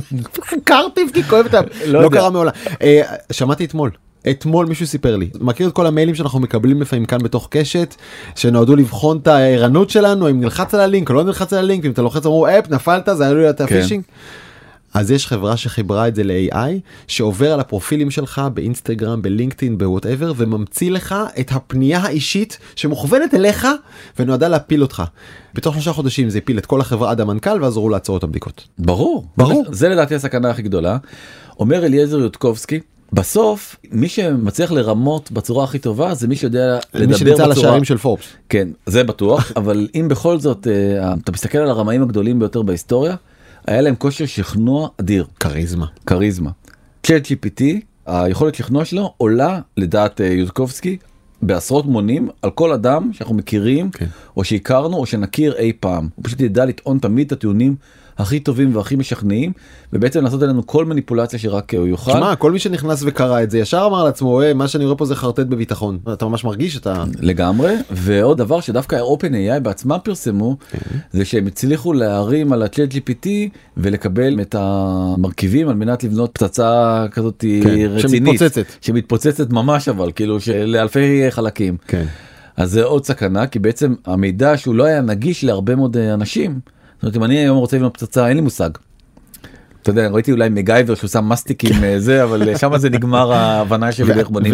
S1: קרטיב כי כואב את ה...
S2: לא
S1: לא. קרה מעולם. אה, שמעתי אתמול. אתמול מישהו סיפר לי מכיר את כל המיילים שאנחנו מקבלים לפעמים כאן בתוך קשת שנועדו לבחון את הערנות שלנו אם נלחץ על הלינק או לא נלחץ על הלינק אם אתה לוחץ אמרו אופ נפלת זה עלול להיות
S2: כן.
S1: אז יש חברה שחיברה את זה ל-AI שעובר על הפרופילים שלך באינסטגרם בלינקדאין ב whatever וממציא לך את הפנייה האישית שמוכוונת אליך ונועדה להפיל אותך. בתוך שלושה חודשים זה הפיל את כל החברה עד המנכ"ל ואז הורו לעצור את הבדיקות.
S2: ברור
S1: ברור.
S2: זה לדעתי הסכנה הכי גדולה. אומר אליעזר יודקובסקי בסוף מי שמצליח לרמות בצורה הכי טובה זה מי שיודע
S1: מי
S2: לדבר
S1: שנמצא על
S2: בצורה
S1: השערים של פורבס.
S2: כן זה בטוח אבל אם בכל זאת אה, אתה מסתכל על הרמאים הגדולים ביותר בהיסטוריה היה להם כושר שכנוע אדיר
S1: כריזמה.
S2: כריזמה. צ'אט GPT היכולת שכנוע שלו עולה לדעת אה, יודקובסקי בעשרות מונים על כל אדם שאנחנו מכירים
S1: כן.
S2: או שהכרנו או שנכיר אי פעם הוא פשוט ידע לטעון תמיד את הטיעונים הכי טובים והכי משכנעים ובעצם לעשות עלינו כל מניפולציה שרק אה, הוא יוכל.
S1: שמע כל מי שנכנס וקרא את זה ישר אמר לעצמו "אה, מה שאני רואה פה זה חרטט בביטחון אתה ממש מרגיש את ה...
S2: לגמרי ועוד דבר שדווקא open AI בעצמם פרסמו זה שהם הצליחו להרים על הצ'אט GPT ולקבל את המרכיבים על מנת לבנות פצצה כזאת
S1: כן,
S2: רצינית
S1: שמתפוצצת.
S2: שמתפוצצת ממש אבל כאילו שלאלפי חלקים
S1: כן.
S2: אז זה עוד סכנה כי בעצם המידע שהוא לא היה נגיש להרבה מאוד אה, אנשים. זאת אומרת אם אני היום רוצה לבנות פצצה אין לי מושג. אתה יודע ראיתי אולי מגייבר שהוא שם מסטיקים אה, זה אבל אה, שם זה נגמר ההבנה שלי איך בונים.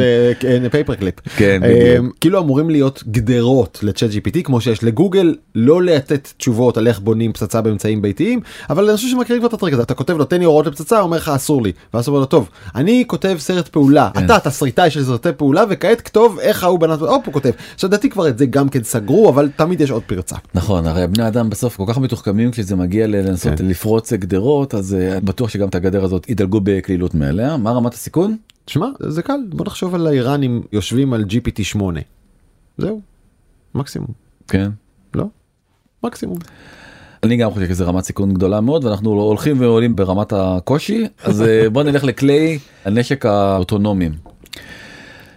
S1: ופייפר קליפ.
S2: כן,
S1: אה,
S2: בדיוק.
S1: כאילו אמורים להיות גדרות לצ'אט GPT כמו שיש לגוגל לא לתת תשובות על איך בונים פצצה באמצעים ביתיים אבל אני חושב שמכירים כבר את הטריק הזה אתה כותב לו תן לי הוראות לפצצה אומר לך אסור לי ואז הוא אומר לו טוב אני כותב סרט פעולה
S2: כן.
S1: אתה תסריטאי של סרטי פעולה וכעת כתוב איך ההוא בנה הופ הוא כותב עכשיו לדעתי כבר את זה גם כן סגרו אבל תמיד יש עוד פרצה.
S2: נכון הרי בני אדם בסוף כל כך מתוחכמים כשזה מגיע לנסות
S1: כן.
S2: לפרוץ גדרות אז אה, בטוח שגם את הגדר הזאת ידלגו בקלילות מעליה מה רמת הסיכון
S1: שמע זה קל בוא נחשוב על האיראנים יושבים על GPT 8. זהו. מקסימום.
S2: כן.
S1: לא? מקסימום.
S2: אני גם חושב שזה רמת סיכון גדולה מאוד ואנחנו הולכים ועולים ברמת הקושי אז אה, בוא נלך לכלי הנשק האוטונומיים.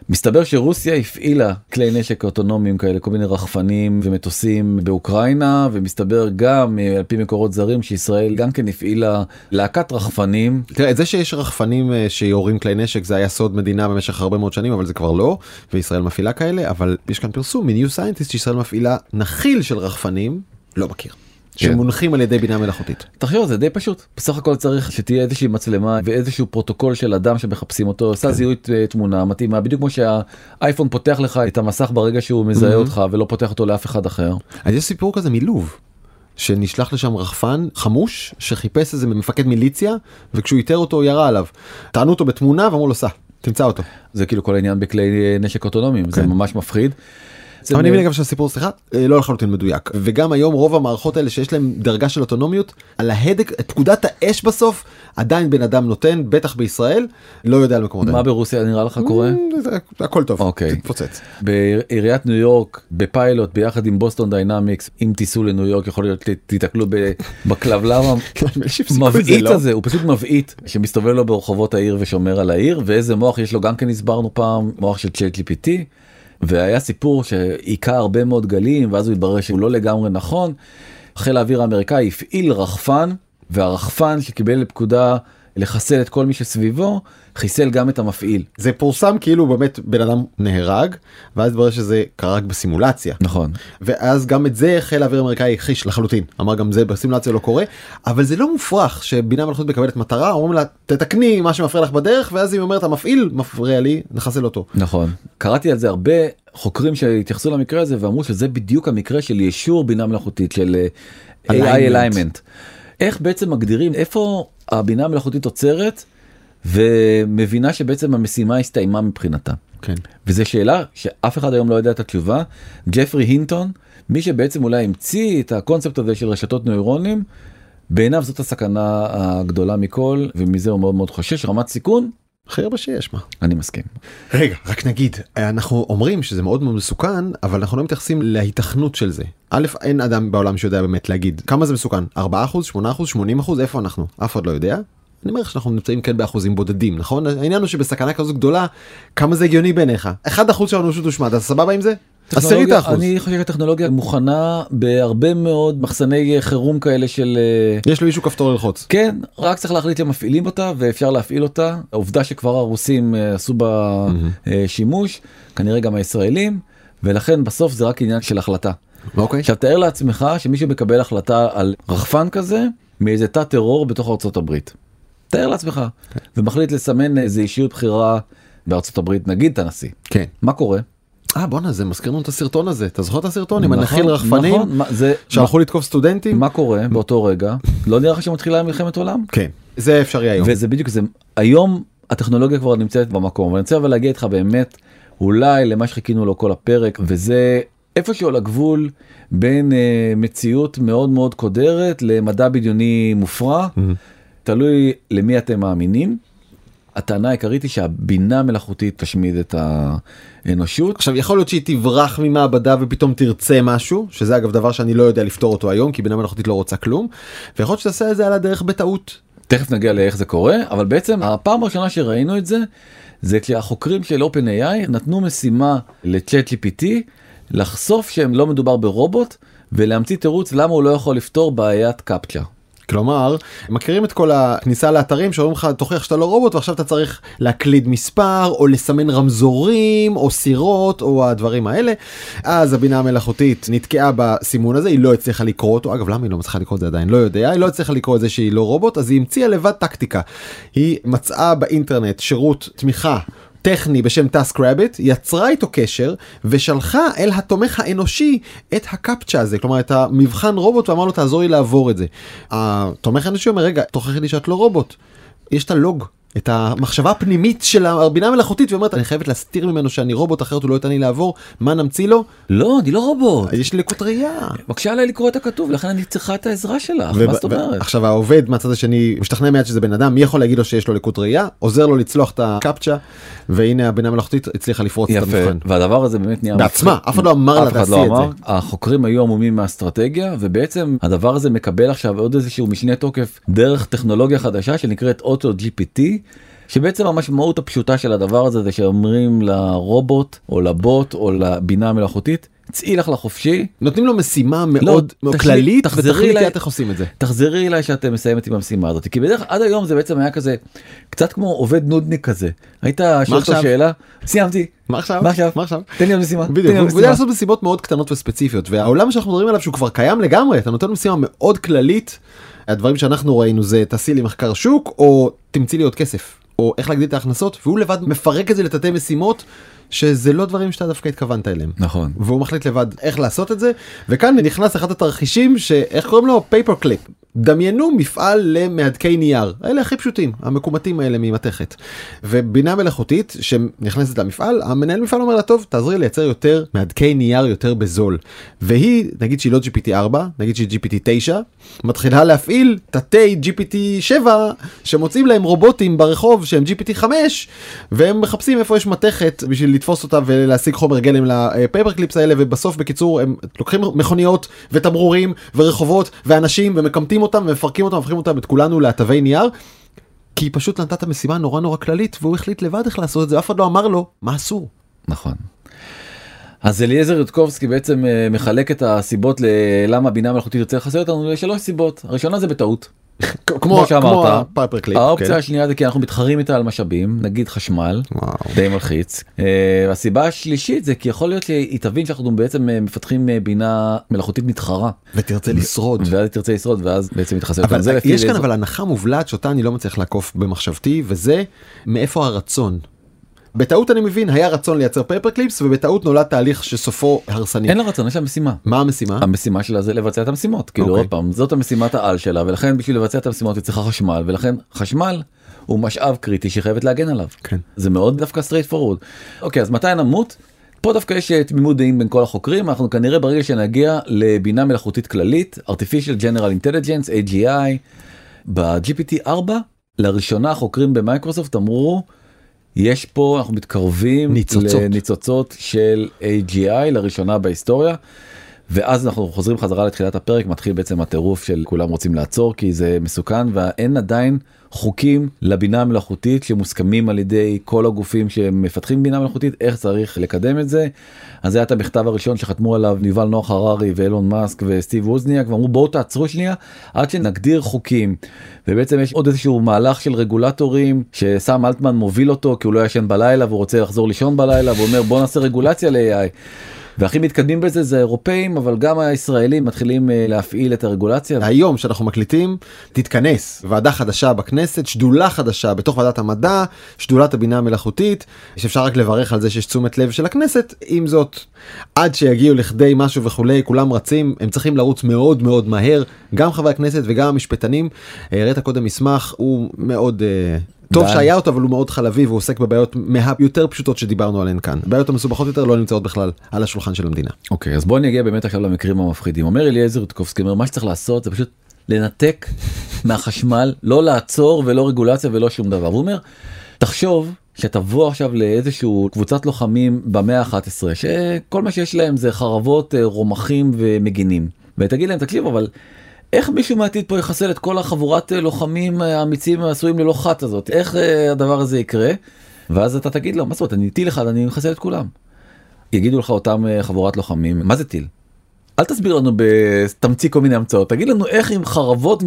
S2: מסתבר שרוסיה הפעילה כלי נשק אוטונומיים כאלה כל מיני רחפנים ומטוסים באוקראינה ומסתבר גם אה, על פי מקורות זרים שישראל גם כן הפעילה להקת רחפנים
S1: תראה, את זה שיש רחפנים אה, שיורים כלי נשק זה היה סוד מדינה במשך הרבה מאוד שנים אבל זה כבר לא וישראל מפעילה כאלה אבל יש כאן פרסום מ New Scientist שישראל מפעילה נחיל של רחפנים לא מכיר.
S2: כן.
S1: שמונחים על ידי בינה מלאכותית.
S2: תחשוב על זה די פשוט בסך הכל צריך שתהיה איזושהי מצלמה ואיזשהו פרוטוקול של אדם שמחפשים אותו עושה זיהוי אה, תמונה מתאימה בדיוק כמו שהאייפון פותח לך את המסך ברגע שהוא מזהה אותך ולא פותח אותו לאף אחד אחר.
S1: אז יש סיפור כזה מלוב. שנשלח לשם רחפן חמוש שחיפש איזה מפקד מיליציה וכשהוא איתר אותו ירה עליו. טענו אותו בתמונה ואמרו לו סע תמצא אותו.
S2: זה כאילו כל העניין בכלי נשק אוטונומיים זה
S1: כן.
S2: ממש מפחיד.
S1: אני מבין אגב שהסיפור סליחה אה, לא לחלוטין מדויק וגם היום רוב המערכות האלה שיש להם דרגה של אוטונומיות על ההדק את פקודת האש בסוף עדיין בן אדם נותן בטח בישראל לא יודע על מקומות
S2: מה. ברוסיה נראה לך קורה?
S1: Mm, זה- הכל טוב
S2: אוקיי.
S1: תתפוצץ.
S2: בעיריית ניו יורק בפיילוט ביחד עם Boston Dynamics אם תיסעו לניו יורק יכול להיות תיתקלו בכלבלב המבעית
S1: לא?
S2: הזה הוא פשוט מבעית שמסתובב לו ברחובות העיר ושומר על העיר ואיזה מוח יש לו גם כן הסברנו פעם מוח של צ'אט GPT והיה סיפור שהיכה הרבה מאוד גלים ואז הוא התברר שהוא לא לגמרי נכון. חיל האוויר האמריקאי הפעיל רחפן והרחפן שקיבל פקודה לחסל את כל מי שסביבו חיסל גם את המפעיל.
S1: זה פורסם כאילו באמת בן אדם נהרג ואז התברר שזה קרה רק בסימולציה.
S2: נכון.
S1: ואז גם את זה חיל האוויר האמריקאי הכחיש לחלוטין אמר גם זה בסימולציה לא קורה אבל זה לא מופרך שבינה מלאכותית מקבלת מטרה אומרים לה תתקני מה שמפריע לך בדרך ואז היא אומרת המפעיל מפריע לי נחסל אותו.
S2: נכון. קראתי על זה הרבה חוקרים שהתייחסו למקרה הזה ואמרו שזה בדיוק המקרה של יישור בינה מלאכותית של אה, AI
S1: alignment.
S2: איך בעצם מגדירים איפה הבינה המלאכותית עוצרת ומבינה שבעצם המשימה הסתיימה מבחינתה.
S1: כן.
S2: וזו שאלה שאף אחד היום לא יודע את התשובה. ג'פרי הינטון, מי שבעצם אולי המציא את הקונספט הזה של רשתות נוירונים, בעיניו זאת הסכנה הגדולה מכל, ומזה הוא מאוד מאוד חושש, רמת סיכון,
S1: הכי הרבה שיש מה.
S2: אני מסכים.
S1: רגע רק נגיד אנחנו אומרים שזה מאוד מאוד מסוכן אבל אנחנו לא מתייחסים להיתכנות של זה. א' אין אדם בעולם שיודע באמת להגיד כמה זה מסוכן 4% 8% 80% איפה אנחנו אף אחד לא יודע. אני אומר לך שאנחנו נמצאים כן באחוזים בודדים נכון העניין הוא שבסכנה כזו גדולה כמה זה הגיוני בעיניך 1% של האנושות הושמד אז סבבה עם זה? עשירית האחוז.
S2: אני חושב שהטכנולוגיה מוכנה בהרבה מאוד מחסני חירום כאלה של אה,
S1: יש למישהו כפתור ללחוץ.
S2: כן רק צריך להחליט שמפעילים אותה ואפשר להפעיל אותה העובדה שכבר הרוסים אה, עשו בה אה, שימוש כנראה גם הישראלים ולכן בסוף זה רק עניין של החלטה.
S1: אוקיי.
S2: עכשיו תאר לעצמך שמישהו מקבל החלטה על רחפן כזה מאיזה תא טרור בתוך ארצות הברית. תאר לעצמך ומחליט לסמן איזה אישיות בכירה בארצות הברית נגיד את הנשיא
S1: כן.
S2: מה קורה?
S1: אה בואנה זה מזכיר לנו את הסרטון הזה אתה זוכר את הסרטון עם
S2: נכון,
S1: הנחיל רחפנים
S2: נכון, מה- זה
S1: שהלכו לתקוף סטודנטים?
S2: מה קורה באותו רגע לא נראה לך שמתחילה מלחמת עולם
S1: כן. זה אפשרי היום.
S2: וזה בדיוק זה היום הטכנולוגיה כבר נמצאת במקום ואני רוצה אבל להגיד לך באמת אולי למה שחיכינו לו כל הפרק וזה איפשהו על הגבול בין אה, מציאות מאוד מאוד קודרת למדע בדיוני מופרע תלוי למי אתם מאמינים. הטענה העיקרית היא שהבינה המלאכותית תשמיד את האנושות.
S1: עכשיו יכול להיות שהיא תברח ממעבדה ופתאום תרצה משהו שזה אגב דבר שאני לא יודע לפתור אותו היום כי בינה מלאכותית לא רוצה כלום ויכול להיות שתעשה את זה על הדרך בטעות.
S2: תכף נגיע לאיך זה קורה אבל בעצם הפעם הראשונה שראינו את זה זה כשהחוקרים של OpenAI נתנו משימה לצ'אט GPT לחשוף שהם לא מדובר ברובוט ולהמציא תירוץ למה הוא לא יכול לפתור בעיית קפצ'ה.
S1: כלומר, מכירים את כל הכניסה לאתרים שאומרים לך תוכיח שאתה לא רובוט ועכשיו אתה צריך להקליד מספר או לסמן רמזורים או סירות או הדברים האלה. אז הבינה המלאכותית נתקעה בסימון הזה, היא לא הצליחה לקרוא אותו, אגב למה היא לא מצליחה לקרוא את זה עדיין? לא יודע, היא לא הצליחה לקרוא את זה שהיא לא רובוט, אז היא המציאה לבד טקטיקה. היא מצאה באינטרנט שירות תמיכה. טכני בשם טאסק רביט יצרה איתו קשר ושלחה אל התומך האנושי את הקפצ'ה הזה כלומר את המבחן רובוט ואמר לו תעזור לי לעבור את זה. התומך האנושי אומר רגע תוכיחי לי שאת לא רובוט. יש את הלוג את המחשבה הפנימית של הבינה המלאכותית ואומרת אני חייבת להסתיר ממנו שאני רובוט אחרת הוא לא ייתן לי לעבור מה נמציא לו?
S2: לא אני לא רובוט.
S1: יש לי לקות ראייה.
S2: בבקשה עליי לקרוא את הכתוב לכן אני צריכה את העזרה שלך מה זאת אומרת?
S1: עכשיו העובד מהצד השני משתכנע מיד שזה בן אדם מי יכול להגיד לו שיש לו לקות ראייה? עוזר לו לצלוח את הקפצ'ה והנה הבינה המלאכותית הצליחה לפרוץ את המבחן.
S2: והדבר הזה באמת נהיה
S1: בעצמה אף אחד לא אמר לה תעשי את זה
S2: החוקרים היו עמומים מהאסטרטגיה ובעצם הדבר הזה מקבל עכשיו עוד איזשהו משנה תוקף דרך טכנולוגיה חדשה שנקראת אוטו gpt שבעצם המשמעות הפשוטה של הדבר הזה זה שאומרים לרובוט או לבוט או לבינה המלאכותית צאי לך לחופשי.
S1: נותנים לו משימה מאוד לא, תשלי, כללית תחזרי אליי איך עושים את זה.
S2: תחזרי אליי שאתם מסיימת עם המשימה הזאת כי בדרך עד היום זה בעצם היה כזה קצת כמו עובד נודניק כזה. היית שואל אותו שאלה סיימתי.
S1: מה עכשיו?
S2: מה עכשיו?
S1: מה עכשיו?
S2: תן לי עוד משימה
S1: בדיוק הוא יודע לעשות משימות מאוד קטנות וספציפיות והעולם שאנחנו מדברים עליו שהוא כבר קיים לגמרי אתה נותן משימה מאוד כללית הדברים שאנחנו ראינו זה תעשי לי מחקר שוק או תמציא לי עוד כסף או איך להגדיל את ההכנסות והוא לבד מפרק את זה לתתי משימות שזה לא דברים שאתה דווקא התכוונת אליהם.
S2: נכון.
S1: והוא מחליט לבד איך לעשות את זה וכאן נכנס אחד התרחישים שאיך קוראים לו? paper clip דמיינו מפעל למהדקי נייר אלה הכי פשוטים המקומטים האלה ממתכת. ובינה מלאכותית שנכנסת למפעל המנהל מפעל אומר לה טוב תעזרי לייצר יותר מהדקי נייר יותר בזול. והיא נגיד שהיא לא gpt 4 נגיד שהיא gpt 9 מתחילה להפעיל תתי gpt 7 שמוצאים להם רובוטים ברחוב שהם gpt 5 והם מחפשים איפה יש מתכת בשביל לתפוס אותה ולהשיג חומר גלם ל paper clips האלה ובסוף בקיצור הם לוקחים מכוניות ותמרורים ורחובות ואנשים ומקמטים אותם ומפרקים אותם והופכים אותם את כולנו לאטבי נייר. כי פשוט נתת משימה נורא נורא כללית והוא החליט לבד איך לעשות את זה אף אחד לא אמר לו מה אסור.
S2: נכון. אז אליעזר יודקובסקי בעצם אה, מחלק את הסיבות ללמה בינה מלאכותית יוצא לחסר אותנו לשלוש סיבות הראשונה זה בטעות.
S1: כמו שאמרת.
S2: האופציה כן. השנייה זה כי אנחנו מתחרים איתה על משאבים נגיד חשמל די מלחיץ. uh, הסיבה השלישית זה כי יכול להיות שהיא תבין שאנחנו בעצם אה, מפתחים בינה מלאכותית מתחרה.
S1: ותרצה לשרוד.
S2: ואז תרצה לשרוד ואז בעצם מתחסר
S1: אבל יש כאן אבל הנחה מובלעת שאותה אני לא מצליח לעקוף במחשבתי וזה מאיפה הרצון בטעות אני מבין היה רצון לייצר paper clips ובטעות נולד תהליך שסופו הרסני.
S2: אין לה רצון יש לה משימה.
S1: מה המשימה?
S2: המשימה שלה זה לבצע את המשימות כאילו אוקיי. עוד פעם זאת המשימת העל שלה ולכן בשביל לבצע את המשימות היא צריכה חשמל ולכן חשמל הוא משאב קריטי שהיא חייבת להגן עליו.
S1: כן.
S2: זה מאוד דווקא straight forward. אוקיי אז מתי נמות? פה דווקא יש אה, תמימות דעים בין כל החוקרים אנחנו כנראה ברגע שנגיע לבינה מלאכותית כללית artificial general intelligence AGI ב-GPT 4 לראשונה חוקרים במייקרוסופט אמרו יש פה אנחנו מתקרבים
S1: ניצוצות.
S2: לניצוצות של AGI לראשונה בהיסטוריה. ואז אנחנו חוזרים חזרה לתחילת הפרק מתחיל בעצם הטירוף של כולם רוצים לעצור כי זה מסוכן ואין עדיין חוקים לבינה המלאכותית שמוסכמים על ידי כל הגופים שמפתחים בינה מלאכותית איך צריך לקדם את זה. אז זה היה את המכתב הראשון שחתמו עליו ניבל נוח הררי ואילון מאסק וסטיב ווזניאק ואמרו בואו תעצרו שנייה עד שנגדיר חוקים. ובעצם יש עוד איזשהו מהלך של רגולטורים שסם אלטמן מוביל אותו כי הוא לא ישן בלילה והוא רוצה לחזור לישון בלילה ואומר בוא נעשה רגולציה ל-AI. והכי מתקדמים בזה זה אירופאים אבל גם הישראלים מתחילים אה, להפעיל את הרגולציה.
S1: היום שאנחנו מקליטים תתכנס ועדה חדשה בכנסת שדולה חדשה בתוך ועדת המדע שדולת הבינה המלאכותית שאפשר רק לברך על זה שיש תשומת לב של הכנסת עם זאת עד שיגיעו לכדי משהו וכולי כולם רצים הם צריכים לרוץ מאוד מאוד מהר גם חברי הכנסת וגם המשפטנים. הראית קודם מסמך הוא מאוד. uh, טוב שהיה אותו אבל הוא מאוד חלבי והוא עוסק בבעיות מהיותר פשוטות שדיברנו עליהן כאן. בעיות המסובכות יותר לא נמצאות בכלל על השולחן של המדינה.
S2: אוקיי okay, אז בוא נגיע באמת עכשיו למקרים המפחידים. אומר אליעזר טקובסקי אומר מה שצריך לעשות זה פשוט לנתק מהחשמל לא לעצור ולא רגולציה ולא שום דבר. הוא אומר תחשוב שתבוא עכשיו לאיזשהו קבוצת לוחמים במאה ה-11 שכל מה שיש להם זה חרבות אה, רומחים ומגינים. ותגיד להם תקשיב אבל איך מישהו מהעתיד פה יחסל את כל החבורת אה, לוחמים אה, האמיצים העשויים ללא חת הזאת איך אה, הדבר הזה יקרה ואז אתה תגיד לו מה זאת אומרת אני טיל אחד אני מחסל את כולם. יגידו לך אותם חבורת לוחמים מה זה טיל. אל תסביר לנו בתמציא כל מיני המצאות תגיד לנו איך עם חרבות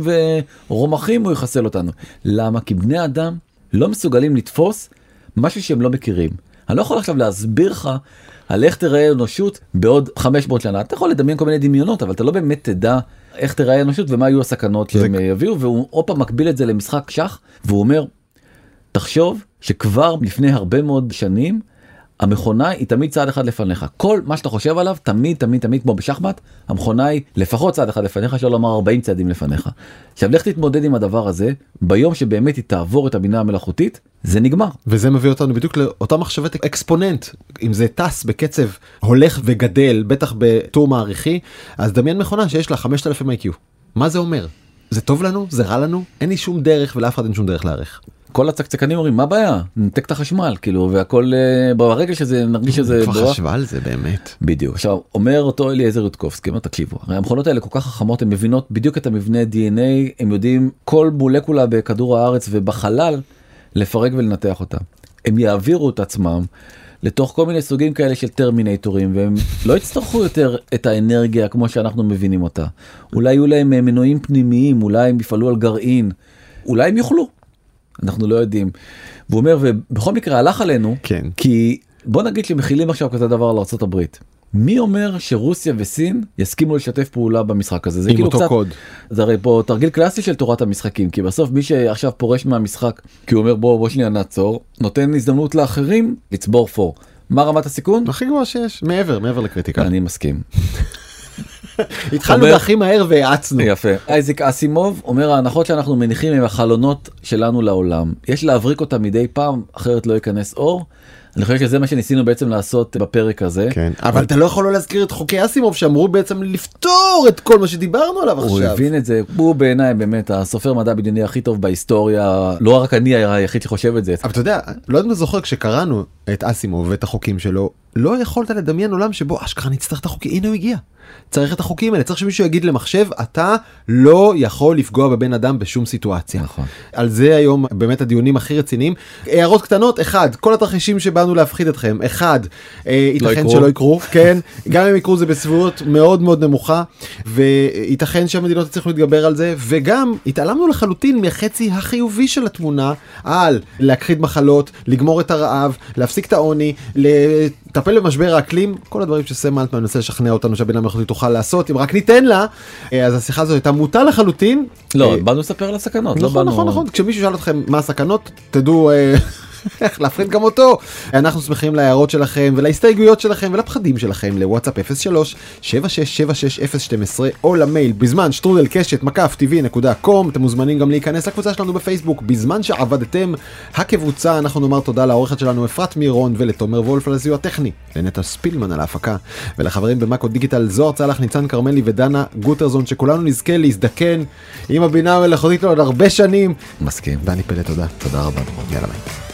S2: ורומחים הוא יחסל אותנו למה כי בני אדם לא מסוגלים לתפוס משהו שהם לא מכירים. אני לא יכול עכשיו להסביר לך על איך תראה אנושות בעוד 500 שנה אתה יכול לדמיין כל מיני דמיונות אבל אתה לא באמת תדע איך תראה אנושות ומה יהיו הסכנות שהם
S1: זה-
S2: יביאו והוא עוד פעם מקביל את זה למשחק שח והוא אומר תחשוב שכבר לפני הרבה מאוד שנים המכונה היא תמיד צעד אחד לפניך כל מה שאתה חושב עליו תמיד תמיד תמיד כמו בשחמט המכונה היא לפחות צעד אחד לפניך שלא לומר 40 צעדים לפניך. עכשיו לך תתמודד עם הדבר הזה ביום שבאמת היא תעבור את הבינה המלאכותית זה נגמר.
S1: וזה מביא אותנו בדיוק לאותה מחשבת אקספוננט אם זה טס בקצב הולך וגדל בטח בטור מעריכי אז דמיין מכונה שיש לה 5000 IQ מה זה אומר זה טוב לנו זה רע לנו אין לי שום דרך ולאף אחד אין שום דרך להערך.
S2: כל הצקצקנים אומרים מה הבעיה? נתק את החשמל כאילו והכל אה, ברגע שזה נרגיש שזה
S1: כבר. חשבה על זה באמת.
S2: בדיוק. עכשיו אומר אותו אליעזר יודקובסקי אומר תקשיבו הרי המכונות האלה כל כך חכמות הן מבינות בדיוק את המבנה dna הם יודעים כל מולקולה בכדור הארץ ובחלל לפרק ולנתח אותה. הם יעבירו את עצמם לתוך כל מיני סוגים כאלה של טרמינטורים והם לא יצטרכו יותר את האנרגיה כמו שאנחנו מבינים אותה. אולי יהיו להם אה, מנועים פנימיים אולי הם יפעלו על גרעין. אולי הם יוכלו אנחנו לא יודעים. והוא אומר ובכל מקרה הלך עלינו
S1: כן.
S2: כי בוא נגיד שמכילים עכשיו כזה דבר לארה"ב. מי אומר שרוסיה וסין יסכימו לשתף פעולה במשחק הזה זה
S1: עם
S2: כאילו
S1: אותו
S2: קצת
S1: קוד.
S2: זה הרי פה תרגיל קלאסי של תורת המשחקים כי בסוף מי שעכשיו פורש מהמשחק כי הוא אומר בוא בוא שנייה נעצור נותן הזדמנות לאחרים לצבור פור. מה רמת הסיכון?
S1: הכי גבוה שיש מעבר מעבר לקריטיקה.
S2: אני מסכים.
S1: התחלנו בהכי מהר והאצנו.
S2: יפה. אייזיק אסימוב אומר ההנחות שאנחנו מניחים הם החלונות שלנו לעולם. יש להבריק אותם מדי פעם אחרת לא ייכנס אור. אני חושב שזה מה שניסינו בעצם לעשות בפרק הזה.
S1: כן אבל אתה לא יכול לא להזכיר את חוקי אסימוב שאמרו בעצם לפתור את כל מה שדיברנו עליו
S2: הוא
S1: עכשיו.
S2: הבין את זה הוא בעיניי באמת הסופר מדע בדיוני הכי טוב בהיסטוריה לא רק אני היחיד שחושב את זה.
S1: אבל אתה יודע לא יודע אם אתה זוכר כשקראנו את אסימוב ואת החוקים שלו לא יכולת לדמיין עולם שבו אשכרה נצטרך את החוקים הנה הוא הגיע. צריך את החוקים האלה צריך שמישהו יגיד למחשב אתה לא יכול לפגוע בבן אדם בשום סיטואציה.
S2: נכון.
S1: על זה היום באמת הדיונים הכי רציניים. הערות קטנות אחד כל התרחישים שבאנו להפחיד אתכם אחד אה, ייתכן
S2: יקרו.
S1: שלא יקרו כן גם אם יקרו זה בסבירות מאוד מאוד נמוכה וייתכן שהמדינות יצליחו להתגבר על זה וגם התעלמנו לחלוטין מהחצי החיובי של התמונה על להכחיד מחלות לגמור את הרעב להפסיק את העוני לטפל במשבר האקלים כל הדברים שסם אלטמן מנסה לשכנע אותנו שהבינה המלאכותית תוכל לעשות אם רק ניתן לה אה, אז השיחה הזאת הייתה מוטה לחלוטין.
S2: לא
S1: אה,
S2: באנו לספר על הסכנות. לא
S1: נכון נכון נכון כשמישהו שאל אתכם מה הסכנות תדעו אה, איך להפחיד גם אותו אנחנו שמחים להערות שלכם ולהסתייגויות שלכם ולפחדים שלכם לוואטסאפ 03 7676 012 או למייל בזמן שטרודל קשת מקף קום אתם מוזמנים גם להיכנס לקבוצה שלנו בפייסבוק בזמן שעבדתם הקבוצה אנחנו נאמר תודה לעורכת שלנו אפרת מירון ולתומר וולף על הסיוע הטכני לנטע ספילמן על ההפקה ולחברים במאקו דיגיטל זוהר צלח ניצן כרמלי ודנה גוטרזון שכולנו נזכה להזדקן עם הבינה המלאכותית לעוד הרבה שנים
S2: מסכים.
S1: דני פלד תודה
S2: תודה רבה.
S1: יאללה ביי.